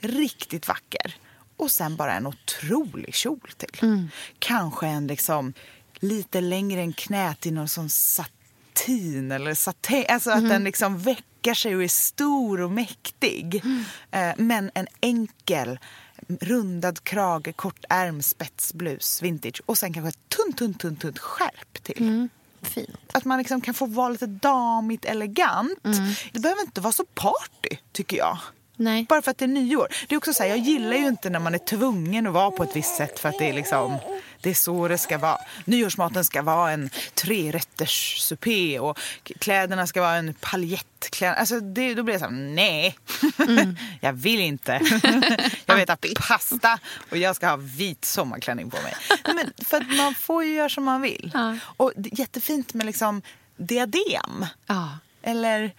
Riktigt vacker. Och sen bara en otrolig kjol till. Kanske en liksom lite längre än knät i någon sån satin eller satän. Alltså att den liksom väcker sig och är stor och mäktig. Eh, men en enkel rundad krage, kort ärm, spetsblus, vintage. Och sen kanske ett tunt, tunt, tunt, tunt skärp till. Fint. Att man liksom kan få vara lite damigt elegant. Det behöver inte vara så party, tycker jag. Nej. Bara för att det är nyår. Det är också så här, jag gillar ju inte när man är tvungen att vara på ett visst sätt för att det är liksom det är så det ska vara. Nyårsmaten ska vara en trerätters supé och kläderna ska vara en paljettkläder. Alltså det, då blir det så här, nej, jag vill inte. jag vill äta pasta och jag ska ha vit sommarklänning på mig. Men för att man får ju göra som man vill. Ja. Och jättefint med liksom diadem. Ja, Eller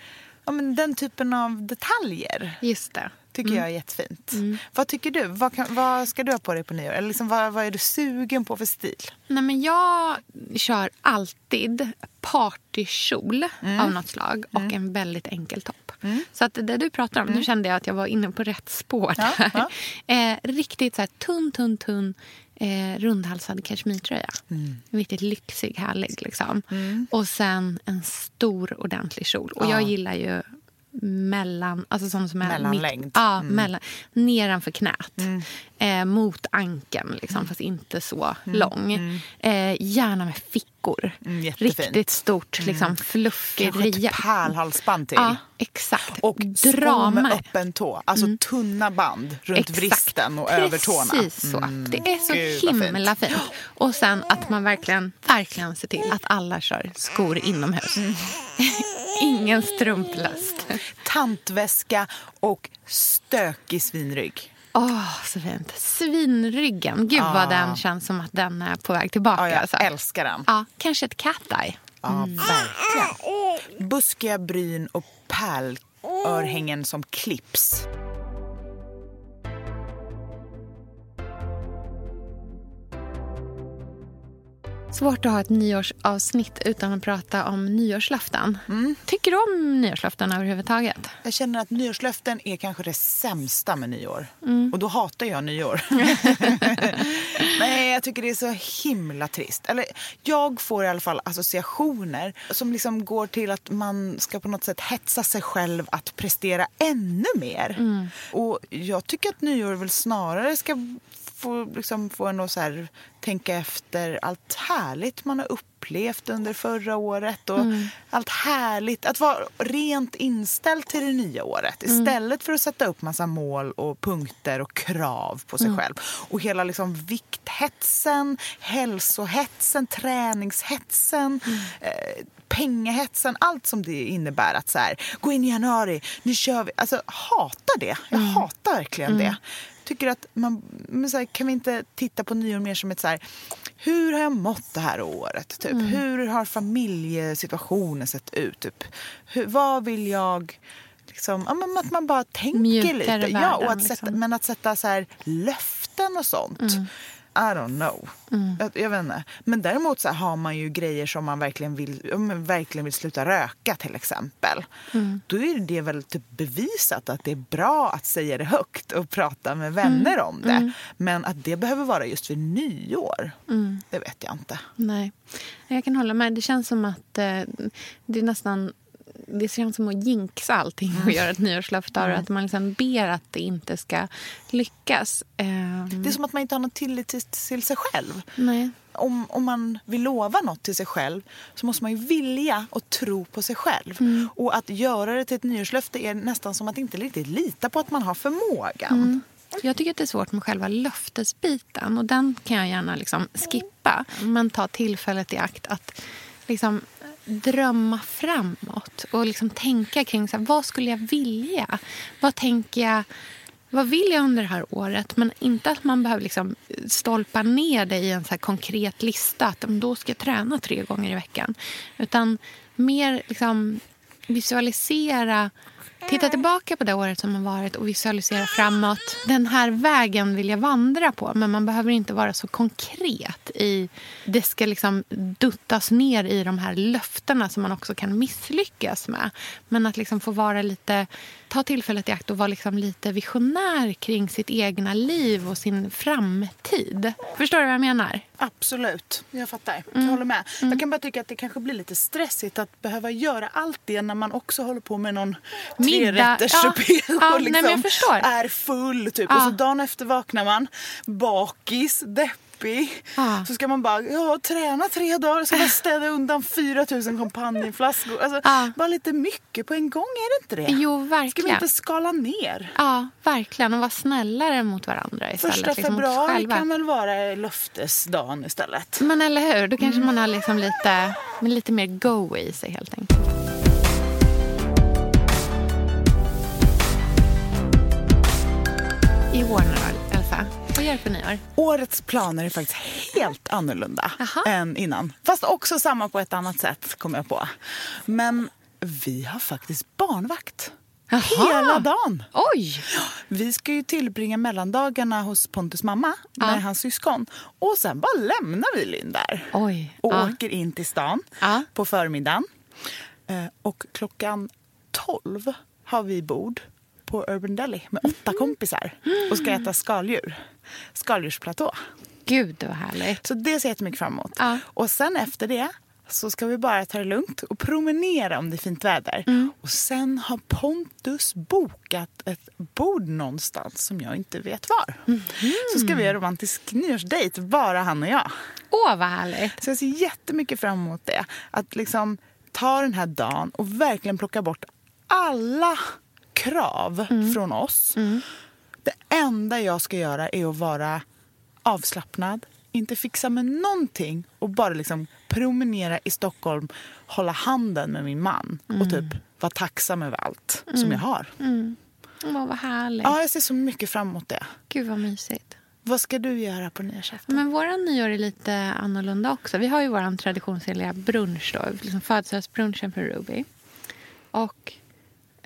ja, men den typen av detaljer just det. tycker jag är jättefint. Vad tycker du? Vad, kan, vad ska du ha på dig på nyår? Eller liksom, vad, vad är du sugen på för stil? Nej, men jag kör alltid partykjol Mm. av något slag och en väldigt enkel topp. Så att det du pratar om, nu kände jag att jag var inne på rätt spår. Mm. Ja, där. eh, riktigt så här tunn, tunn, tunn eh, rundhalsad kashmirtröja. Mm. Riktigt lyxig, härlig. Liksom. Mm. Och sen en stor ordentlig kjol. Och ja. jag gillar ju mellan, alltså sån som är Mellanlängd. Mitt, ja, mm. mellan, nedanför knät. Mm. Eh, mot ankeln, liksom, mm. fast inte så mm. lång. Mm. Eh, gärna med fickor. Mm, Riktigt stort, liksom, fluffigt. Kanske ett pärlhalsband till. Ja, exakt. Och Dra med öppen tå. Alltså tunna band runt exakt. vristen och över tårna. Precis så. Det är så Gud, himla fint. fint. Och sen att man verkligen, verkligen ser till att alla kör skor inomhus. Ingen strumplöst. Tantväska och stökig svinrygg. Åh, oh, så fint. Svinryggen. Gud, ah. vad den känns som att den är på väg tillbaka. Ah, jag alltså. älskar den. Ja, kanske ett cat eye. Ja, mm. verkligen. Buskiga bryn och pärlörhängen som clips. Svårt att ha ett nyårsavsnitt utan att prata om nyårslöften. Mm. Tycker du om nyårslöften överhuvudtaget? Jag känner att nyårslöften är kanske det sämsta med nyår. Mm. Och då hatar jag nyår. Nej, jag tycker det är så himla trist. Eller, jag får i alla fall associationer som liksom går till att man ska på något sätt hetsa sig själv att prestera ännu mer. Mm. Och jag tycker att nyår väl snarare ska få, liksom, få en att så här, tänka efter allt härligt man har upplevt under förra året. Och mm. Allt härligt. Att vara rent inställd till det nya året mm. istället för att sätta upp massa mål och punkter och krav på sig mm. själv. Och hela liksom, vikthetsen, hälsohetsen, träningshetsen. Mm. Eh, pengahetsen, allt som det innebär att så här, gå in i januari, nu kör vi. Alltså hatar det. Jag mm. hatar verkligen mm. det tycker att man, men så här, kan vi inte titta på nyår mer som ett så här, hur har jag mått det här året? Typ? Mm. Hur har familjesituationen sett ut? Typ? Hur, vad vill jag... Liksom, ja, men att man bara tänker Mjukare lite. Världen, ja, och att sätta, liksom. Men att sätta så här, löften och sånt. Mm. I don't know. Mm. Jag, jag, vet inte. Men däremot så har man ju grejer som man verkligen vill, om man verkligen vill sluta röka till exempel. Mm. Då är det väl typ bevisat att det är bra att säga det högt och prata med vänner mm. om det. Mm. Men att det behöver vara just vid nyår, mm. det vet jag inte. Nej, jag kan hålla med. Det känns som att eh, det är nästan det känns som att jinxa allting och göra ett nyårslöfte mm. att man liksom ber att det inte ska lyckas. Um... Det är som att man inte har någon tillit till, till sig själv. Nej. Om, om man vill lova något till sig själv så måste man ju vilja och tro på sig själv. Mm. Och att göra det till ett nyårslöfte är nästan som att inte riktigt lita på att man har förmågan. Mm. Jag tycker att det är svårt med själva löftesbiten och den kan jag gärna liksom skippa. Men ta tillfället i akt att liksom drömma framåt och liksom tänka kring så här, vad skulle jag vilja. Vad tänker jag, vad vill jag under det här året? Men inte att man behöver liksom stolpa ner det i en så konkret lista. Att då ska jag träna tre gånger i veckan. Utan mer liksom visualisera Titta tillbaka på det året som har varit och visualisera framåt. Den här vägen vill jag vandra på, men man behöver inte vara så konkret. i Det ska liksom duttas ner i de här löftena som man också kan misslyckas med. Men att liksom få vara lite ta tillfället i akt och vara liksom lite visionär kring sitt egna liv och sin framtid. Förstår du vad jag menar? Absolut, jag fattar. Jag mm. håller med. Mm. Jag kan bara tycka att det kanske blir lite stressigt att behöva göra allt det när man också håller på med någon trerätterssupé ja. och liksom är full. Typ. Och så dagen efter vaknar man bakis, deppig. Ah. Så ska man bara ja, träna tre dagar, ska man städa undan 4 000 champagneflaskor. Alltså, ah. Bara lite mycket på en gång, är det inte det? Jo, verkligen. Ska vi inte skala ner? Ja, verkligen. Och vara snällare mot varandra istället. Första liksom, februari kan väl vara löftesdagen istället. Men eller hur, då kanske man har liksom lite, lite mer go i sig helt enkelt. I nu Elsa? Vad gör du för nyår? Årets planer är faktiskt helt annorlunda Aha. än innan. Fast också samma på ett annat sätt, kom jag på. Men vi har faktiskt barnvakt. Jaha. Hela dagen. Oj! Vi ska ju tillbringa mellandagarna hos Pontus mamma med ja. hans syskon. Och sen bara lämnar vi Linn där. Oj. Och ja. åker in till stan ja. på förmiddagen. Eh, och klockan 12 har vi bord på Urban Deli med åtta mm. kompisar och ska äta skaldjur. Skaldjursplatå. Gud, vad härligt. Så det ser jag jättemycket fram emot. Ja. Och sen efter det så ska vi bara ta det lugnt och promenera om det är fint väder. Mm. Och sen har Pontus bokat ett bord någonstans som jag inte vet var. Mhm. Så ska vi göra romantisk nyårsdejt, bara han och jag. Åh, vad härligt. Så jag ser jättemycket fram emot det. Att liksom ta den här dagen och verkligen plocka bort alla krav Mm. från oss. Det enda jag ska göra är att vara avslappnad, inte fixa med någonting och bara liksom promenera i Stockholm, hålla handen med min man och typ vara tacksam över allt som jag har. Åh, vad härligt. Ja, jag ser så mycket fram emot det. Gud, vad mysigt. Vad ska du göra på nyårsafton? Men våra nyår är lite annorlunda också. Vi har ju vår traditionsenliga brunch då, liksom födelsedagsbrunchen för Ruby. Och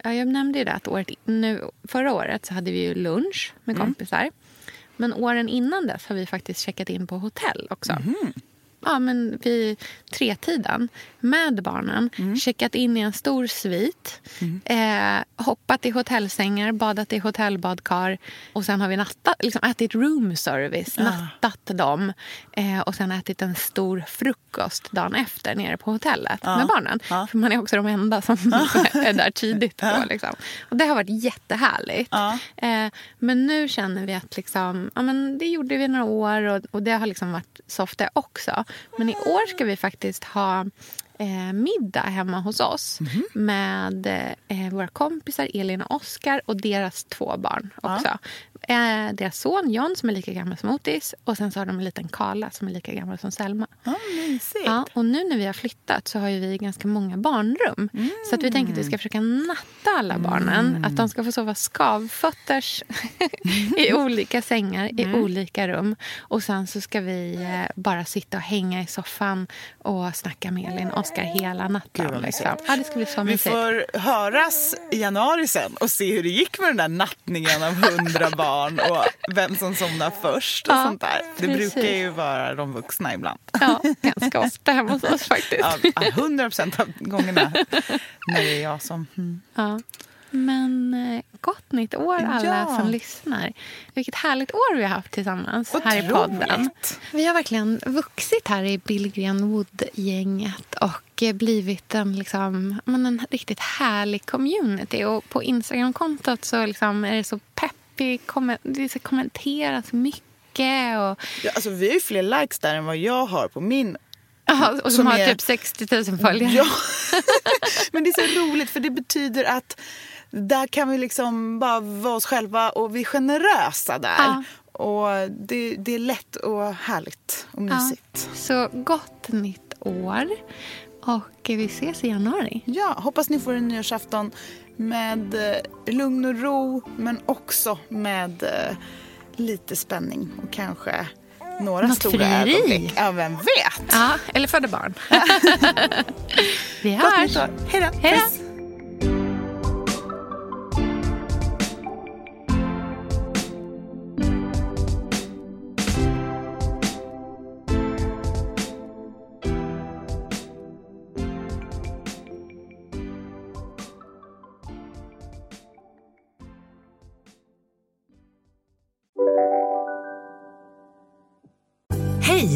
ja, jag nämnde ju det att året, nu, förra året så hade vi ju lunch med kompisar. Men åren innan dess har vi faktiskt checkat in på hotell också. Ja, men vid tretiden med barnen. Checkat in i en stor svit. Eh, hoppat i hotellsängar, badat i hotellbadkar. Och sen har vi nattat, liksom ätit room service, nattat dem. Eh, och sen ätit en stor frukost dagen efter nere på hotellet med barnen. För man är också de enda som är där tidigt. Då, liksom. Och det har varit jättehärligt. Eh, men nu känner vi att liksom, ja, men det gjorde vi några år och, och det har liksom varit soft det också. Men i år ska vi faktiskt ha eh, middag hemma hos oss med eh, våra kompisar Elin och Oskar och deras två barn också. Eh, deras son John som är lika gammal som Otis och sen så har de en liten Karla som är lika gammal som Selma. Ja, mysigt. Ja, och nu när vi har flyttat så har vi ganska många barnrum. Så att vi tänker att vi ska försöka natta alla barnen. Att de ska få sova skavfötters i olika sängar i olika rum. Och sen så ska vi eh, bara sitta och hänga i soffan och snacka med Elin och Oskar hela natten. Liksom. Ja, det ska bli så Vi får höras i januari sen och se hur det gick med den där nattningen av hundra barn och vem som somnar först och Ja, sånt där. Det precis. brukar ju vara de vuxna ibland. Ja, ganska ofta hemma hos oss faktiskt. Ja, hundra procent av gångerna när det är jag som... Mm. Ja. Men eh, gott nytt år alla Ja. som lyssnar. Vilket härligt år vi har haft tillsammans här i podden. Otroligt. Vi har verkligen vuxit här i Billgren Wood-gänget och blivit en, liksom, men en riktigt härlig community. Och på Instagram-kontot så liksom är det så peppig, kommen- det ska kommenteras mycket. Och, Ja, alltså, vi har ju fler likes där än vad jag har på min. ja, och som, Som har är- typ 60 000 följare. Ja. Men det är så roligt för det betyder att där kan vi liksom bara vara oss själva och vi är generösa där. Ja. Och det, det är lätt och härligt och mysigt. Så gott nytt år. Och vi ses i januari. Ja, hoppas ni får en nyårsafton med eh, lugn och ro men också med eh, lite spänning och kanske några Något stora frieri. ögonblick. Ja, vem vet? Ja, eller födda barn. vi hörs. Hej då. Hej då.